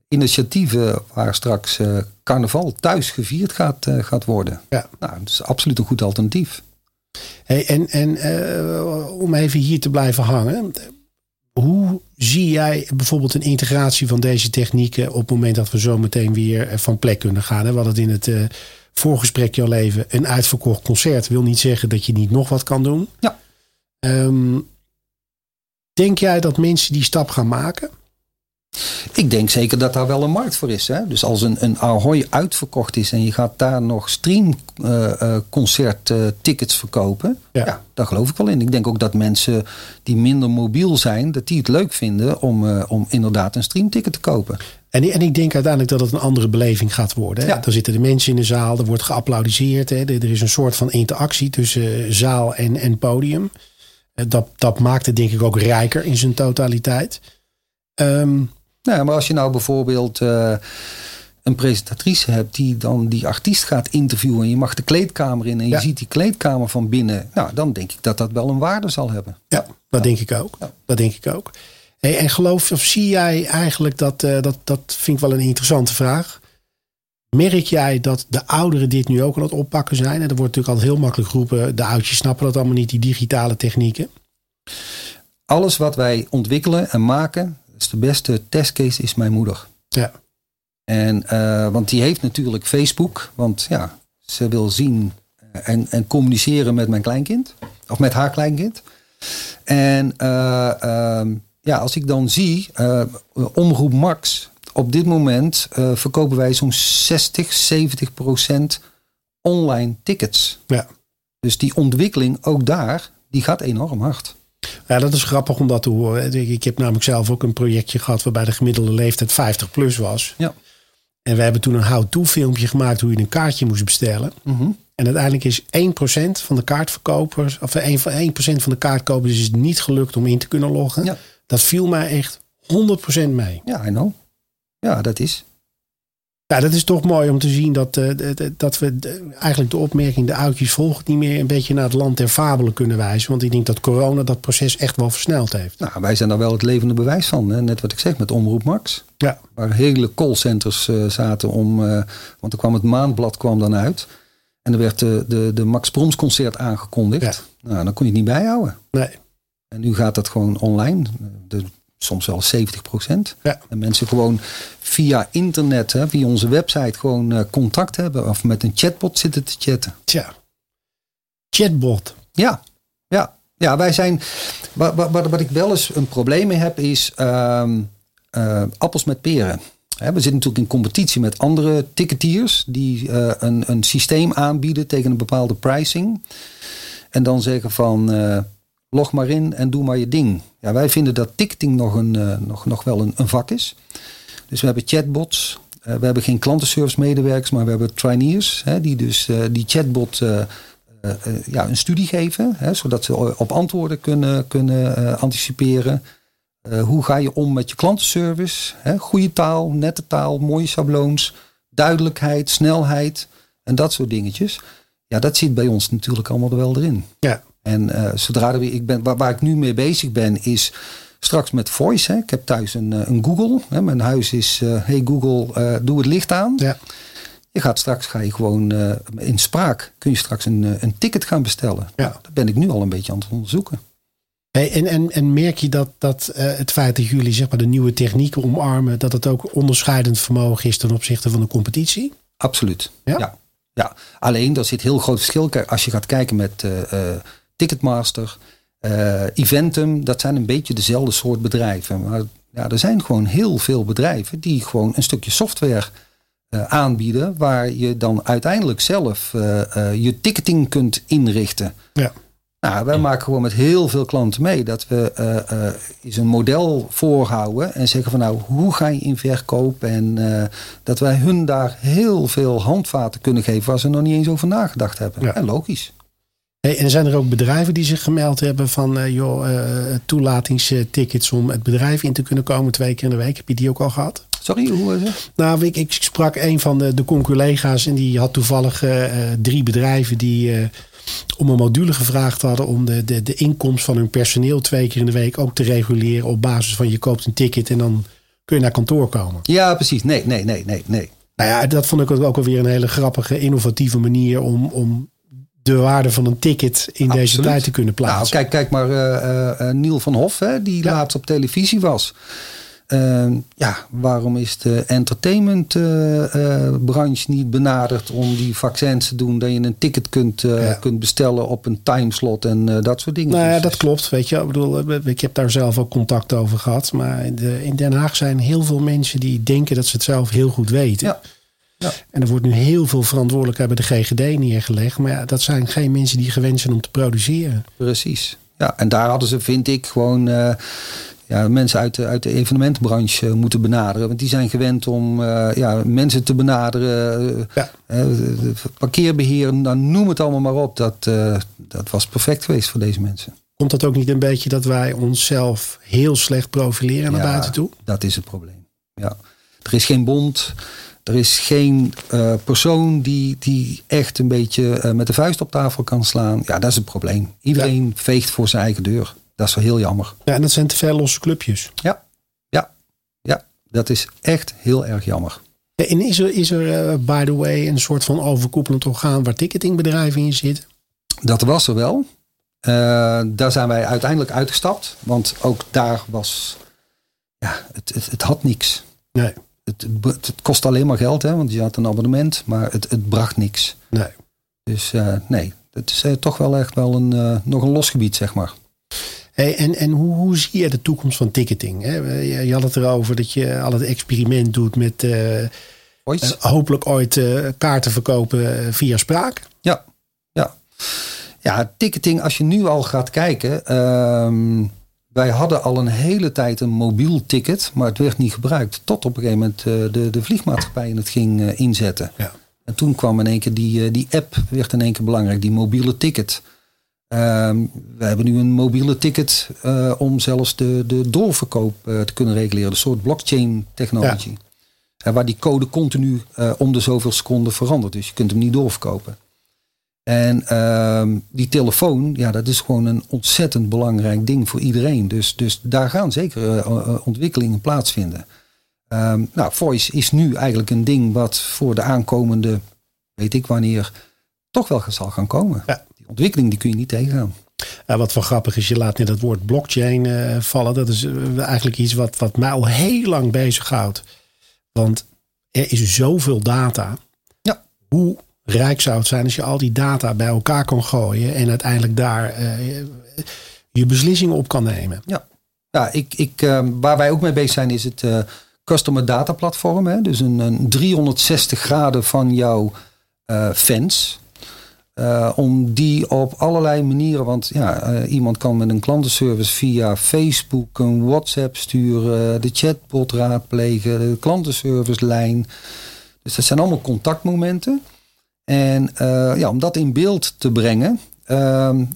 initiatieven waar straks uh, carnaval thuis gevierd gaat, gaat worden. Ja. Nou, dat is absoluut een goed alternatief. Hey, en en om even hier te blijven hangen. Hoe zie jij bijvoorbeeld een integratie van deze technieken op het moment dat we zo meteen weer van plek kunnen gaan? Hè? We hadden het in het voorgesprekje al even. Een uitverkocht concert wil niet zeggen dat je niet nog wat kan doen. Ja. Um, Denk jij dat mensen die stap gaan maken? Ik denk zeker dat daar wel een markt voor is. Hè? Dus als een, een Ahoy uitverkocht is en je gaat daar nog streamconcert uh, uh, tickets verkopen. Ja. ja. daar geloof ik wel in. Ik denk ook dat mensen die minder mobiel zijn, dat die het leuk vinden om, uh, om inderdaad een streamticket te kopen. En, en ik denk uiteindelijk dat het een andere beleving gaat worden. Hè? Ja. Dan zitten de mensen in de zaal, er wordt geapplaudiseerd. Hè? Er is een soort van interactie tussen zaal en, en podium. Eh, dat, dat maakt het denk ik ook rijker in zijn totaliteit. Um, nou, maar als je nou bijvoorbeeld uh, een presentatrice hebt die dan die artiest gaat interviewen. En je mag de kleedkamer in en je ziet die kleedkamer van binnen. Nou, dan denk ik dat dat wel een waarde zal hebben. Ja, dat denk ik ook. Dat denk ik ook. Hey, en geloof of zie jij eigenlijk dat, uh, dat, dat vind ik wel een interessante vraag. Merk jij dat de ouderen dit nu ook aan het oppakken zijn? En er wordt natuurlijk al heel makkelijk geroepen, de oudjes snappen dat allemaal niet, die digitale technieken. Alles wat wij ontwikkelen en maken, is de beste testcase is mijn moeder. Ja. En, uh, want die heeft natuurlijk Facebook, want ja, ze wil zien eh, en, en communiceren met mijn kleinkind, of met haar kleinkind. En uh, uh, ja, als ik dan zie, Omroep Max op dit moment verkopen wij zo'n 60, 70 procent online tickets. Ja. Dus die ontwikkeling ook daar, die gaat enorm hard. Ja, dat is grappig om dat te horen. Ik heb namelijk zelf ook een projectje gehad waarbij de gemiddelde leeftijd 50 plus was. Ja. En we hebben toen een how-to filmpje gemaakt hoe je een kaartje moest bestellen. Mm -hmm. En uiteindelijk is 1% van de kaartverkopers, of 1%, 1 van de kaartkopers is het niet gelukt om in te kunnen loggen. Ja. Dat viel mij echt 100% mee. Ja, I know. Ja, dat is. Ja, dat is toch mooi om te zien dat, uh, dat we eigenlijk de opmerking, de oudjes volgen niet meer een beetje naar het land der fabelen kunnen wijzen. Want ik denk dat corona dat proces echt wel versneld heeft. Nou, wij zijn daar wel het levende bewijs van. Hè? Net wat ik zeg met Omroep Max. Ja. Waar hele callcenters uh, zaten om, uh, want er kwam het maandblad kwam dan uit. En er werd de, de, de Max Proms concert aangekondigd. Ja. Nou, dan kon je het niet bijhouden. Nee. En nu gaat dat gewoon online. De soms wel 70 procent. Ja. En mensen gewoon via internet, hè, via onze website, gewoon uh, contact hebben of met een chatbot zitten te chatten. Tja, chatbot. Ja, ja. Ja, wij zijn. Wat, wat, wat ik wel eens een probleem mee heb, is uh, uh, appels met peren. we zitten natuurlijk in competitie met andere ticketiers die uh, een, een systeem aanbieden tegen een bepaalde pricing. En dan zeggen van log maar in en doe maar je ding. Ja, wij vinden dat ticketing nog, een, uh, nog, nog wel een, een, vak is. Dus we hebben chatbots. Uh, we hebben geen klantenservice medewerkers, maar we hebben traineers. Hè, die dus uh, die chatbot ja, een studie geven. Hè, zodat ze op antwoorden kunnen, kunnen anticiperen. hoe ga je om met je klantenservice? Hè, goede taal, nette taal, mooie schabloons. Duidelijkheid, snelheid en dat soort dingetjes. Ja, dat zit bij ons natuurlijk allemaal wel erin. Ja. En uh, zodra we, ik ben, waar, waar, ik nu mee bezig ben, is straks met voice. Hè. Ik heb thuis een, eh, een Google. Hè. Mijn huis is, uh, hey Google, doe het licht aan. Ja. Je gaat straks, ga je gewoon in spraak, kun je straks een, een ticket gaan bestellen. Ja. Nou, dat ben ik nu al een beetje aan het onderzoeken. Hey, en, en, en merk je dat, dat het feit dat jullie zeg maar, de nieuwe technieken omarmen, dat het ook onderscheidend vermogen is ten opzichte van de competitie? Absoluut. Ja. ja. ja. alleen daar zit heel groot verschil. Als je gaat kijken met Ticketmaster, uh, Eventum, dat zijn een beetje dezelfde soort bedrijven. Maar Ja, er zijn gewoon heel veel bedrijven die gewoon een stukje software uh, aanbieden. Waar je dan uiteindelijk zelf uh, uh, je ticketing kunt inrichten. Ja. Nou, wij maken gewoon met heel veel klanten mee dat we eens een model voorhouden en zeggen van nou, hoe ga je in verkoop? En dat wij hun daar heel veel handvaten kunnen geven waar ze nog niet eens over nagedacht hebben. Ja. En logisch. Hey, en zijn er ook bedrijven die zich gemeld hebben van uh, joh, uh, toelatingstickets om het bedrijf in te kunnen komen twee keer in de week? Heb je die ook al gehad? Sorry, hoe was het? Nou, ik, ik sprak een van de, de conculega's en die had toevallig uh, drie bedrijven die om een module gevraagd hadden om de, de, de inkomst van hun personeel twee keer in de week ook te reguleren op basis van je koopt een ticket en dan kun je naar kantoor komen. Ja, precies. Nee, nee, nee, nee, nee. Nou ja, dat vond ik ook alweer een hele grappige, innovatieve manier om, om de waarde van een ticket in deze tijd te kunnen plaatsen. Nou, kijk, kijk maar uh, uh, Niel van Hof, hè, die laatst op televisie was. Uh, ja, waarom is de entertainmentbranche niet benaderd om die vaccins te doen? Dat je een ticket kunt, kunt bestellen op een timeslot en dat soort dingen. Nou ja, dat klopt. Weet je, ik bedoel, ik heb daar zelf ook contact over gehad. Maar in Den Haag zijn heel veel mensen die denken dat ze het zelf heel goed weten. Ja. Ja. En er wordt nu heel veel verantwoordelijkheid bij de GGD neergelegd. Maar ja, dat zijn geen mensen die gewend zijn om te produceren. Precies. Ja, en daar hadden ze, vind ik, gewoon uh, ja, mensen uit de, uit de evenementbranche moeten benaderen. Want die zijn gewend om uh, ja, mensen te benaderen. Ja. Uh, parkeerbeheer, nou, noem het allemaal maar op. Dat, dat was perfect geweest voor deze mensen. Komt dat ook niet een beetje dat wij onszelf heel slecht profileren naar buiten toe? Dat is het probleem. Ja. Er is geen bond. Er is geen uh, persoon die, die echt een beetje uh, met de vuist op tafel kan slaan. Ja, dat is het probleem. Iedereen ja. veegt voor zijn eigen deur. Dat is wel heel jammer. Ja, en dat zijn te veel losse clubjes. Ja, ja, ja. Dat is echt heel erg jammer. En is er, is er uh, by the way, een soort van overkoepelend orgaan waar ticketingbedrijven in zitten? Dat was er wel. daar zijn wij uiteindelijk uitgestapt. Want ook daar was, ja, het, het, het had niks. Nee het, het, kost alleen maar geld, hè, want je had een abonnement, maar het, het bracht niks. Nee. Dus uh, nee, het is uh, toch wel echt wel een, uh, nog een los gebied, zeg maar. Hey, en en hoe, hoe zie je de toekomst van ticketing? Hè? Je had het erover dat je al het experiment doet met hopelijk ooit kaarten verkopen via spraak. Ja, ja. Ja, ticketing, als je nu al gaat kijken. Ehm, wij hadden al een hele tijd een mobiel ticket, maar het werd niet gebruikt. Tot op een gegeven moment uh, de, de vliegmaatschappijen het ging uh, inzetten. Ja. En toen kwam in één keer die, uh, die app, werd in één keer belangrijk, die mobiele ticket. Ehm, we hebben nu een mobiele ticket om zelfs de, de doorverkoop te kunnen reguleren. Een soort blockchain technologie. Ja. waar die code continu om de zoveel seconden verandert. Dus je kunt hem niet doorverkopen. En uh, die telefoon, ja, dat is gewoon een ontzettend belangrijk ding voor iedereen. Dus, dus daar gaan zeker uh, ontwikkelingen plaatsvinden. Um, nou, voice is nu eigenlijk een ding wat voor de aankomende, weet ik wanneer, toch wel zal gaan komen. Ja. Die ontwikkeling die kun je niet tegengaan. Ja, wat wel grappig is, je laat net het woord blockchain uh, vallen. Dat is eigenlijk iets wat, wat mij al heel lang bezighoudt. Want er is zoveel data. Ja. Hoe rijk zou het zijn als je al die data bij elkaar kan gooien en uiteindelijk daar uh, je beslissingen op kan nemen. Ja, ja ik, ik, uh, waar wij ook mee bezig zijn is het uh, Customer Data Platform. Hè? Dus een, een 360 graden van jouw fans. om die op allerlei manieren, want ja, iemand kan met een klantenservice via Facebook een WhatsApp sturen, de chatbot raadplegen, de klantenservice lijn. Dus dat zijn allemaal contactmomenten. En uh, ja, om dat in beeld te brengen. Uh,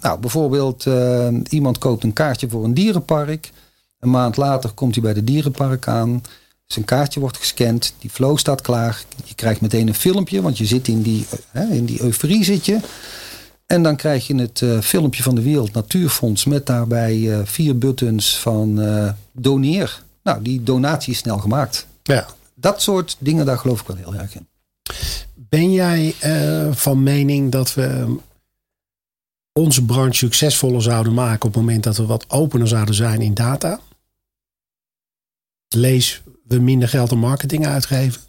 nou, bijvoorbeeld uh, iemand koopt een kaartje voor een dierenpark. Een maand later komt hij bij de dierenpark aan. Zijn kaartje wordt gescand. Die flow staat klaar. Je krijgt meteen een filmpje, want je zit in die, in die euforie zit je. En dan krijg je het filmpje van de Wereld Natuurfonds met daarbij vier buttons van doneer. Nou, die donatie is snel gemaakt. Ja. Dat soort dingen, daar geloof ik wel heel erg in. Ben jij uh, van mening dat we onze branche succesvoller zouden maken op het moment dat we wat opener zouden zijn in data? Lees we minder geld aan marketing uitgeven?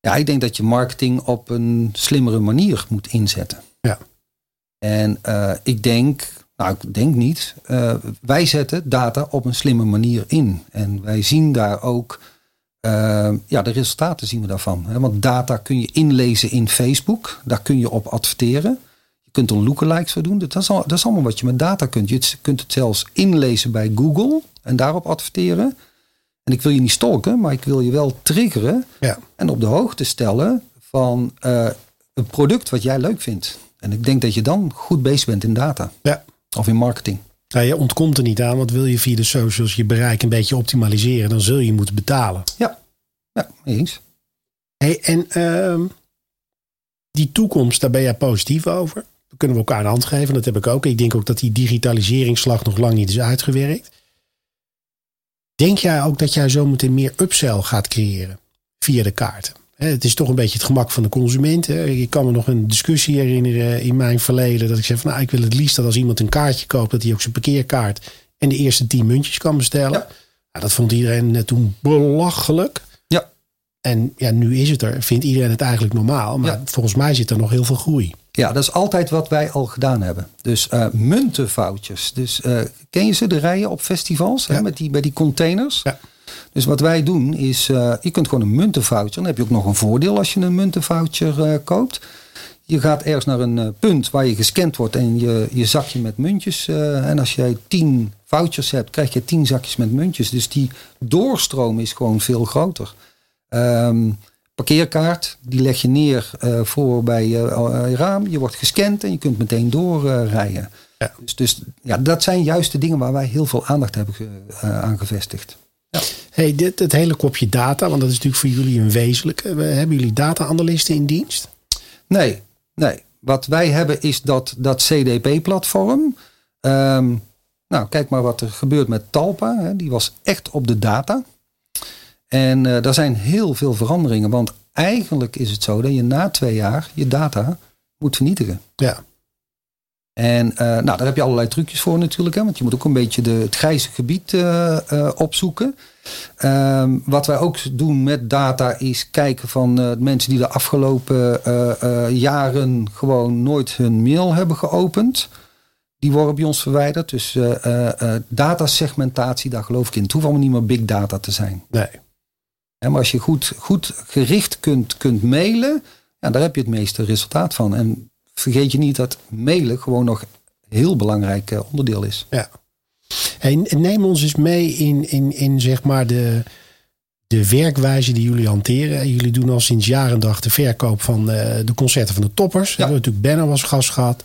Ja, ik denk dat je marketing op een slimmere manier moet inzetten. Ja. En uh, ik denk Nou, ik denk niet. Uh, wij zetten data op een slimme manier in. En wij zien daar ook, uh, ja, de resultaten zien we daarvan. Hè? Want data kun je inlezen in Facebook. Daar kun je op adverteren. Je kunt er lookalikes voor doen. Dat is, al, dat is allemaal wat je met data kunt. Je kunt het zelfs inlezen bij Google en daarop adverteren. En ik wil je niet stalken, maar ik wil je wel triggeren. Ja. En op de hoogte stellen van uh, een product wat jij leuk vindt. En ik denk dat je dan goed bezig bent in data. Ja. Of in marketing. Ja, je ontkomt er niet aan, want wil je via de socials je bereik een beetje optimaliseren, dan zul je moeten betalen. Ja, ja eens. Hey, en uh, die toekomst, daar ben jij positief over. Dan kunnen we elkaar een hand geven, dat heb ik ook. Ik denk ook dat die digitaliseringsslag nog lang niet is uitgewerkt. Denk jij ook dat jij zo meteen meer upsell gaat creëren via de kaarten? Het is toch een beetje het gemak van de consument. Ik kan me nog een discussie herinneren in mijn verleden. Dat ik zei van nou, ik wil het liefst dat als iemand een kaartje koopt, dat hij ook zijn parkeerkaart en de eerste tien muntjes kan bestellen. Ja. Nou, dat vond iedereen eh, toen belachelijk. Ja. En ja, nu is het er. Vindt iedereen het eigenlijk normaal. Maar volgens mij zit er nog heel veel groei. Ja, dat is altijd wat wij al gedaan hebben. Dus uh, muntenfoutjes. Dus uh, ken je ze, de rijen op festivals? Hè, met die, bij die containers. Ja. Dus wat wij doen is, uh, je kunt gewoon een muntenvoucher. Dan heb je ook nog een voordeel als je een muntenvoucher uh, koopt. Je gaat ergens naar een uh, punt waar je gescand wordt en je, je zakje met muntjes. en als jij tien vouchers hebt, krijg je tien zakjes met muntjes. Dus die doorstroom is gewoon veel groter. Um, parkeerkaart, die leg je neer voor bij je raam. Je wordt gescand en je kunt meteen doorrijden. Ja. Dus, dus ja, dat zijn juist de dingen waar wij heel veel aandacht hebben aan gevestigd. Ja. Hey, dit, het hele kopje data, want dat is natuurlijk voor jullie een wezenlijke. Hebben jullie data-analysten in dienst? Nee, nee. Wat wij hebben is dat, dat CDP-platform. Ehm, nou, kijk maar wat er gebeurt met Talpa. Hè. Die was echt op de data. En uh, daar zijn heel veel veranderingen. Want eigenlijk is het zo dat je na twee jaar je data moet vernietigen. Ja. En uh, nou, daar heb je allerlei trucjes voor natuurlijk. Hè, want je moet ook een beetje de, het grijze gebied uh, uh, opzoeken. Um, wat wij ook doen met data is kijken van mensen die de afgelopen jaren gewoon nooit hun mail hebben geopend. Die worden bij ons verwijderd. Dus datasegmentatie, daar geloof ik in. Het hoeft allemaal niet meer big data te zijn. Nee. En maar als je goed, goed gericht kunt, kunt mailen, ja, daar heb je het meeste resultaat van. En vergeet je niet dat mailen gewoon nog een heel belangrijk eh, onderdeel is. Ja. Hey, neem ons eens mee in, in, in zeg maar de, de werkwijze die jullie hanteren. Jullie doen al sinds jaren dag de verkoop van uh, de concerten van de toppers. Ja. We hebben natuurlijk Benno als gast gehad.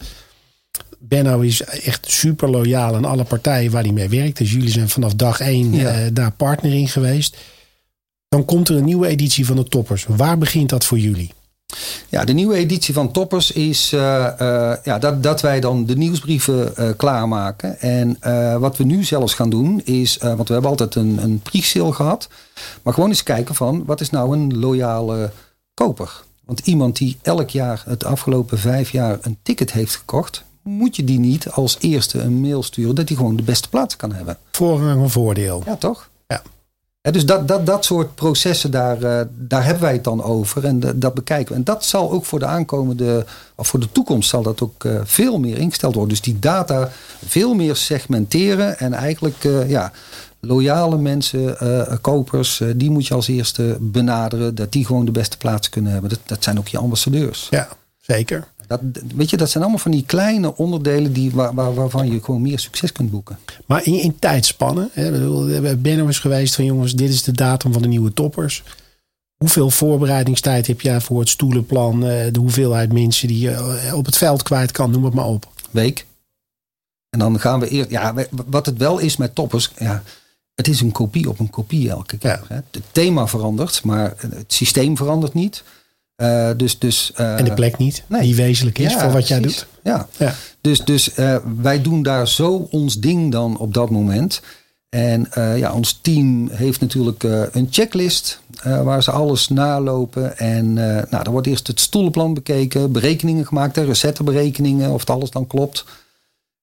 Benno is echt super loyaal aan alle partijen waar hij mee werkt. Dus jullie zijn vanaf dag één ja. daar partner in geweest. Dan komt er een nieuwe editie van de toppers. Waar begint dat voor jullie? Ja, de nieuwe editie van Toppers is uh, uh, ja, dat, dat wij dan de nieuwsbrieven uh, klaarmaken. En wat we nu zelfs gaan doen is, want we hebben altijd een, een pre-sale gehad. Maar gewoon eens kijken van, wat is nou een loyale koper? Want iemand die elk jaar het afgelopen vijf jaar een ticket heeft gekocht, moet je die niet als eerste een mail sturen dat hij gewoon de beste plaats kan hebben. Voorrang een voordeel. Ja, toch? Dus dat, dat, dat soort processen, daar, uh, daar hebben wij het dan over. En dat bekijken we. En dat zal ook voor de aankomende, of voor de toekomst, zal dat ook uh, veel meer ingesteld worden. Dus die data veel meer segmenteren. En eigenlijk, uh, ja, loyale mensen, kopers, die moet je als eerste benaderen. Dat die gewoon de beste plaats kunnen hebben. Dat, dat zijn ook je ambassadeurs. Ja, zeker. Dat, weet je, dat zijn allemaal van die kleine onderdelen die, waar, waar, waarvan je gewoon meer succes kunt boeken. Maar in, in tijdspannen, hè, Benno is geweest van jongens, dit is de datum van de nieuwe toppers. Hoeveel voorbereidingstijd heb jij voor het stoelenplan? Eh, de hoeveelheid mensen die je eh, op het veld kwijt kan, noem het maar op. Week. En dan gaan we eerst. Ja, wat het wel is met toppers. Ja, het is een kopie op een kopie elke keer. Ja. Het thema verandert, maar het systeem verandert niet. Uh, dus, dus, uh, en de plek niet, nee. die wezenlijk is ja, voor wat jij doet. Ja, ja. dus, dus uh, wij doen daar zo ons ding dan op dat moment. En ja, ons team heeft natuurlijk een checklist waar ze alles nalopen. En nou, dan wordt eerst het stoelenplan bekeken, berekeningen gemaakt, recetteberekeningen, of het alles dan klopt.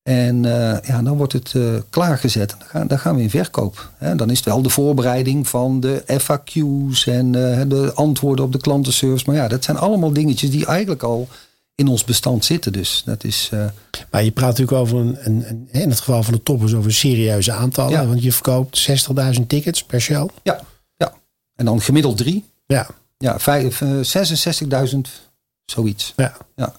En uh, ja, dan wordt het uh, klaargezet. Dan gaan, dan gaan we in verkoop. Hè. Dan is het wel de voorbereiding van de FAQ's en uh, de antwoorden op de klantenservice. Maar ja, dat zijn allemaal dingetjes die eigenlijk al in ons bestand zitten. Dus dat is. Maar je praat natuurlijk over een, een, een in het geval van de toppers over serieuze aantallen. Ja. Want je verkoopt 60.000 tickets per show. Ja, ja. En dan gemiddeld drie. Ja, Ja, vijf- eh, 66.000, zoiets. ja, Ja.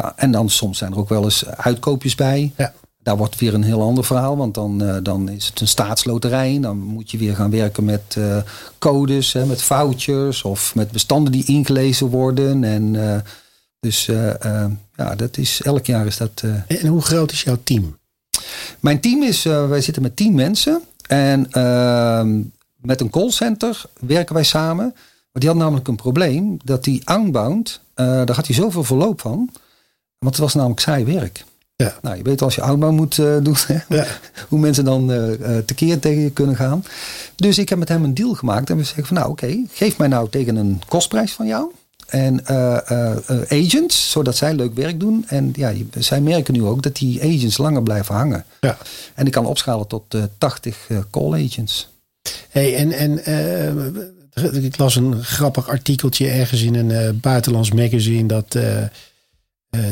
Ja, en dan soms zijn er ook wel eens uitkoopjes bij. ja. Daar wordt weer een heel ander verhaal, want dan, eh, dan is het een staatsloterij. Dan moet je weer gaan werken met eh, codes, hè, met vouchers of met bestanden die ingelezen worden. En eh, dus ja, dat is elk jaar is dat. En hoe groot is jouw team? mijn team is, wij zitten met tien mensen. En ehm, met een callcenter werken wij samen. Maar die had namelijk een probleem. Dat die outbound, daar had hij zoveel verloop van. Want het was namelijk saai werk. Ja. Nou, je weet als je outbound moet eh, doen. Hè, Ja. Hoe mensen dan eh, tekeer tegen je kunnen gaan. Dus ik heb met hem een deal gemaakt. En we zeggen van nou oké, geef mij nou tegen een kostprijs van jou. En agents, zodat zij leuk werk doen. En ja, zij merken nu ook dat die agents langer blijven hangen. Ja. En ik kan opschalen tot eh 80 eh, call agents. Hey, en en ik las een grappig artikeltje ergens in een buitenlands magazine dat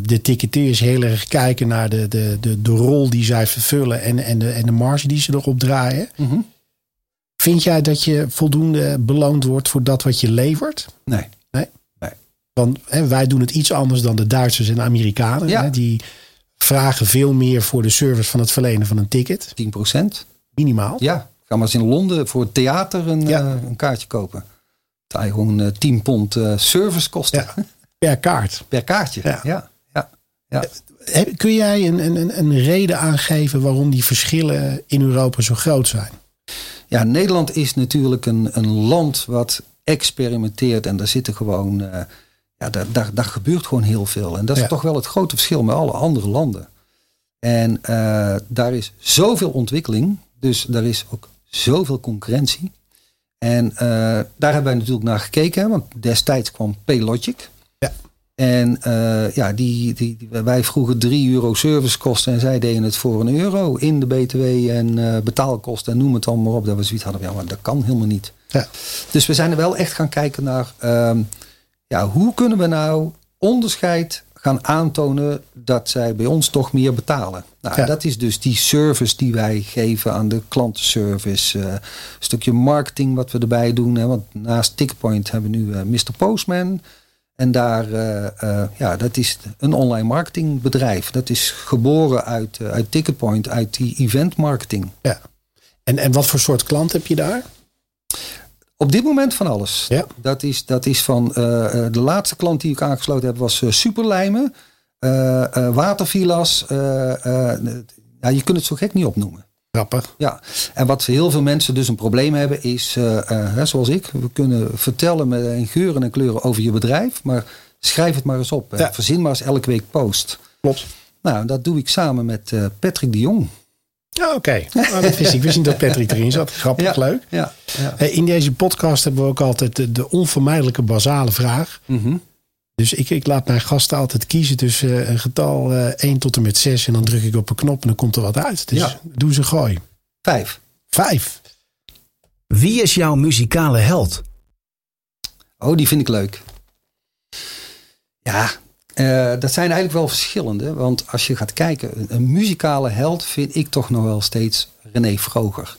de ticketeers heel erg kijken naar de, de, de, de rol die zij vervullen en, en, de, en de marge die ze erop draaien. Vind jij dat je voldoende beloond wordt voor dat wat je levert? Nee. Want hè, wij doen het iets anders dan de Duitsers en de Amerikanen. Ja. Hè, die vragen veel meer voor de service van het verlenen van een ticket. 10 procent. Minimaal. Ja, ga maar eens in Londen voor het theater een, Ja. eh, een kaartje kopen. Dat je gewoon eh, 10 pond eh, servicekosten Ja. Per kaart. per kaartje. Ja. Ja. Kun jij een, een, een- reden aangeven waarom die verschillen in Europa zo groot zijn? Ja, Nederland is natuurlijk een, een land wat experimenteert. En daar zitten gewoon. eh, ja, daar, daar, daar gebeurt gewoon heel veel. En dat is Ja. toch wel het grote verschil met alle andere landen. En eh, daar is zoveel ontwikkeling. Dus daar is ook zoveel concurrentie. En eh, daar hebben wij natuurlijk naar gekeken. Want destijds kwam Paylogic. Ja. En eh, ja, die, die, die- wij vroegen 3 euro servicekosten en zij deden het voor een euro in de BTW en eh, betaalkosten en noem het dan maar op. Dat we zoiets hadden ja, maar dat kan helemaal niet. Ja. Dus we zijn er wel echt gaan kijken naar, ehm, ja, hoe kunnen we nou onderscheid gaan aantonen dat zij bij ons toch meer betalen. Nou, Ja. dat is dus die service die wij geven aan de klantenservice. eh, een stukje marketing wat we erbij doen. Hè, want naast Ticketpoint hebben we nu Mr. Postman. En daar, eh, eh, ja, dat is een online marketingbedrijf. Dat is geboren uit, eh, uit Ticketpoint, uit die event marketing. Ja. En, en wat voor soort klant heb je daar? Op dit moment van alles. Ja. Dat, is, dat is van de laatste klant die ik aangesloten heb was Superlijmen, watervilla's. eh, ja, je kunt het zo gek niet opnoemen. Grappig. Ja, en wat heel veel mensen dus een probleem hebben is, eh, eh, zoals ik, we kunnen vertellen met in geuren en kleuren over je bedrijf, maar schrijf het maar eens op. en Ja. Verzin maar eens elke week post. Klopt. Nou, dat doe ik samen met eh, Patrick de Jong. Ja, oké. Nou, dat wist ik. Wist niet dat Patrick erin zat. Grappig, leuk. Ja, ja. In deze podcast hebben we ook altijd de, de onvermijdelijke basale vraag. Mhm. Dus ik, ik laat mijn gasten altijd kiezen tussen eh, een getal eh 1 tot en met 6. En dan druk ik op een knop en dan komt er wat uit. Dus Ja. doe ze gooi. Vijf. Vijf. Wie is jouw muzikale held? Oh, die vind ik leuk. Ja, eh, dat zijn eigenlijk wel verschillende. Want als je gaat kijken, een, een muzikale held vind ik toch nog wel steeds René Vroger.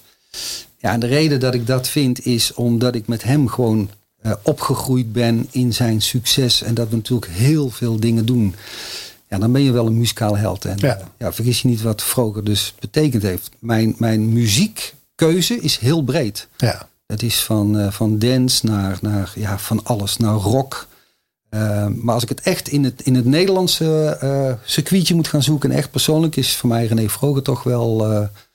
Ja, en de reden dat ik dat vind is omdat ik met hem gewoon eh, opgegroeid ben in zijn succes. En dat we natuurlijk heel veel dingen doen. Ja, dan ben je wel een muzikale held. En Ja. vergis je niet wat Vroger dus betekend heeft. Mijn, mijn muziekkeuze is heel breed. Ja. Het is van, eh, van dance naar, naar ja, van alles, naar rock. Eh, maar als ik het echt in het, in het Nederlandse eh, circuitje moet gaan zoeken, en echt persoonlijk, is voor mij René Vroger toch wel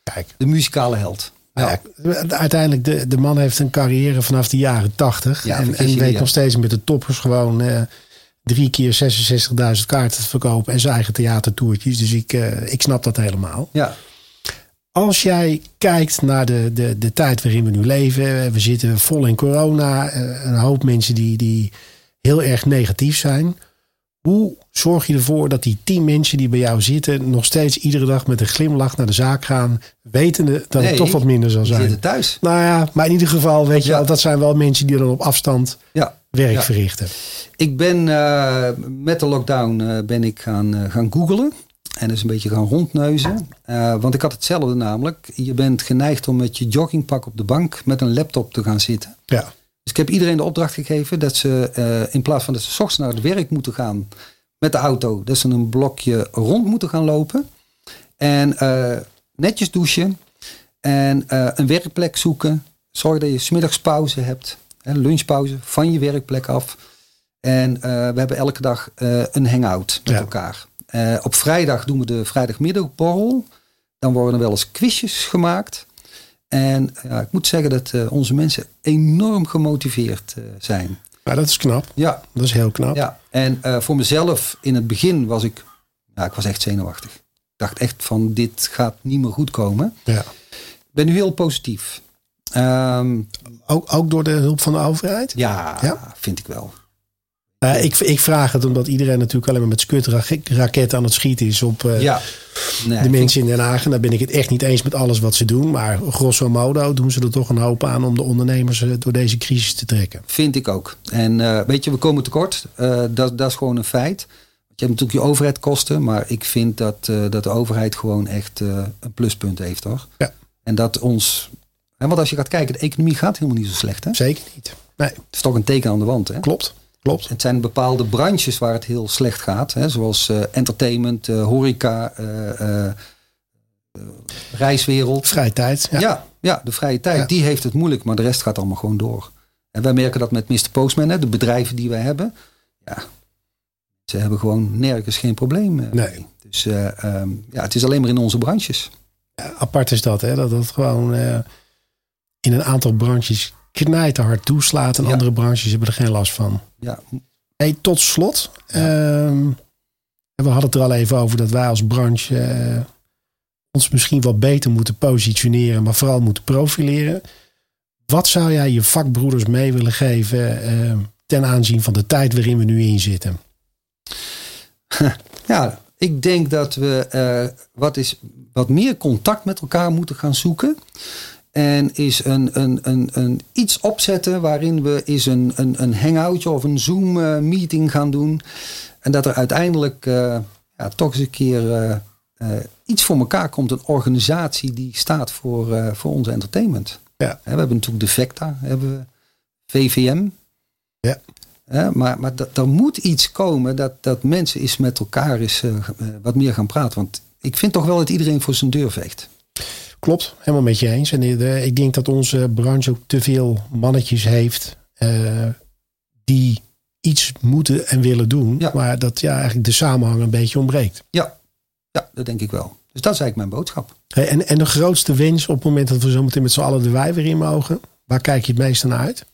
Kijk. de muzikale held. Ja, uiteindelijk, de, de man heeft een carrière vanaf de jaren 80. Ja, en en weet nog steeds met de toppers gewoon eh, drie keer 66.000 kaarten te verkopen. En zijn eigen theatertoertjes. Dus ik, eh, ik snap dat helemaal. Ja, Als jij kijkt naar de, de, de tijd waarin we nu leven. We zitten vol in corona. eh, Een hoop mensen die, die heel erg negatief zijn. Hoe zorg je ervoor dat die tien mensen die bij jou zitten... nog steeds iedere dag met een glimlach naar de zaak gaan... wetende dat het toch wat minder zal zijn? zitten thuis. Nou ja, maar in ieder geval, weet je Ja. wel, dat zijn wel mensen die dan op afstand Ja, werk verrichten? Ik ben met de lockdown ben ik gaan, gaan googlen. En dus een beetje gaan rondneuzen. want ik had hetzelfde namelijk. Je bent geneigd om met je joggingpak op de bank met een laptop te gaan zitten. Ja. Dus ik heb iedereen de opdracht gegeven dat ze in plaats van dat ze ochtends naar het werk moeten gaan met de auto, dat ze een blokje rond moeten gaan lopen. En netjes douchen. En een werkplek zoeken. Zorg dat je smiddags pauze hebt. Hè, lunchpauze van je werkplek af. En we hebben elke dag een hangout met elkaar. Op vrijdag doen we de vrijdagmiddagborrel. Dan worden er wel eens quizjes gemaakt. En ja, ik moet zeggen dat uh, onze mensen enorm gemotiveerd uh, zijn. Ja, dat is knap. Ja. Dat is heel knap. Ja. En voor mezelf in het begin was ik, ja, ik was echt zenuwachtig. Ik dacht echt van dit gaat niet meer goed komen. Ja. Ik ben nu heel positief. Um, ook, ook door de hulp van de overheid? Ja, ja? vind ik wel. Uh, ik, ik, vraag het omdat iedereen natuurlijk alleen maar met skutraketten aan het schieten is op uh, ja. nee, de mensen in Den Haag. En daar ben ik het echt niet eens met alles wat ze doen. Maar grosso modo doen ze er toch een hoop aan om de ondernemers uh, door deze crisis te trekken. Vind ik ook. En weet je, we komen tekort. dat, dat is gewoon een feit. Je hebt natuurlijk je overheidkosten. Maar ik vind dat, dat de overheid gewoon echt een pluspunt heeft hoor. Ja. En dat ons... want als je gaat kijken, de economie gaat helemaal niet zo slecht hè? Zeker niet. Nee. Het is toch een teken aan de wand hè? Klopt. Klopt. Het zijn bepaalde branches waar het heel slecht gaat. Hè, zoals uh, entertainment, uh, horeca, uh, reiswereld. Vrije tijd. Ja, ja, ja de vrije tijd. Ja. Die heeft het moeilijk, maar de rest gaat allemaal gewoon door. En wij merken dat met Mr. Postman, hè, de bedrijven die wij hebben. Ja, ze hebben gewoon nergens geen probleem nee. Dus um, ja, het is alleen maar in onze branches. Ja, apart is dat, hè? Dat het gewoon in een aantal branches knijten hard toeslaat. En andere branches hebben er geen last van. Ja. Hey, tot slot. Ehm, we hadden het er al even over dat wij als branche uh, ons misschien wat beter moeten positioneren. Maar vooral moeten profileren. Wat zou jij je vakbroeders mee willen geven uh, ten aanzien van de tijd waarin we nu in zitten? Ja, ik denk dat we uh, wat, is, wat meer contact met elkaar moeten gaan zoeken. En is een, een, een, een iets opzetten waarin we is een, een, een hangoutje of een Zoom meeting gaan doen. En dat er uiteindelijk uh, ja, toch eens een keer uh, uh, iets voor elkaar komt. Een organisatie die staat voor, voor onze entertainment. Ja. we hebben natuurlijk de VECTA, hebben we VVM. Ja. maar maar dat, er moet iets komen dat, dat mensen eens met elkaar eens, wat meer gaan praten. Want ik vind toch wel dat iedereen voor zijn deur veegt. Klopt, helemaal met je eens. En de, ik denk dat onze branche ook te veel mannetjes heeft uh, die iets moeten en willen doen. Ja. Maar dat ja, eigenlijk de samenhang een beetje ontbreekt. Ja. ja, dat denk ik wel. Dus dat is eigenlijk mijn boodschap. Hey, en, en de grootste wens op het moment dat we zo meteen met z'n allen de weer in mogen. Waar kijk je het meeste naar uit?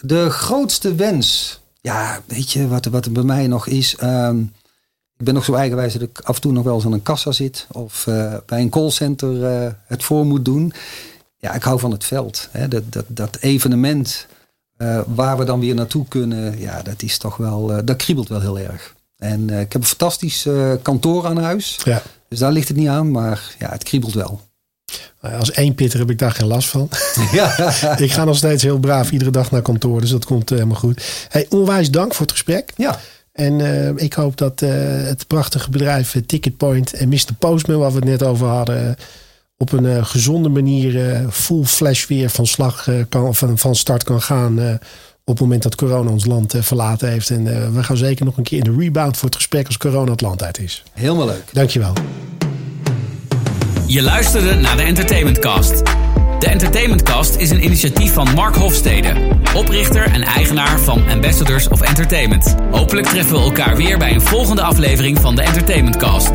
De grootste wens. Ja, weet je wat, wat er bij mij nog is. Um, ik ben nog zo eigenwijs dat ik af en toe nog wel eens aan een kassa zit. Of uh, bij een callcenter uh, het voor moet doen. Ja, ik hou van het veld. Hè. Dat, dat, dat evenement uh, waar we dan weer naartoe kunnen. Ja, dat is toch wel, dat kriebelt wel heel erg. En ik heb een fantastisch kantoor aan huis. Ja. Dus daar ligt het niet aan. Maar ja, het kriebelt wel. Als één pitter heb ik daar geen last van. Ja. ik ga nog steeds heel braaf iedere dag naar kantoor. Dus dat komt helemaal goed. Hey, onwijs dank voor het gesprek. Ja. En uh, ik hoop dat uh, het prachtige bedrijf uh, Ticketpoint en Mr. Postman, waar we het net over hadden, op een gezonde manier full flash weer van slag kan, van, van start kan gaan. op het moment dat corona ons land verlaten heeft. En we gaan zeker nog een keer in de rebound voor het gesprek als corona het land uit is. Helemaal leuk. Dankjewel. Je luisterde naar de Entertainment Cast. De Entertainment Cast is een initiatief van Mark Hofstede, oprichter en eigenaar van Ambassadors of Entertainment. Hopelijk treffen we elkaar weer bij een volgende aflevering van de Entertainment Cast.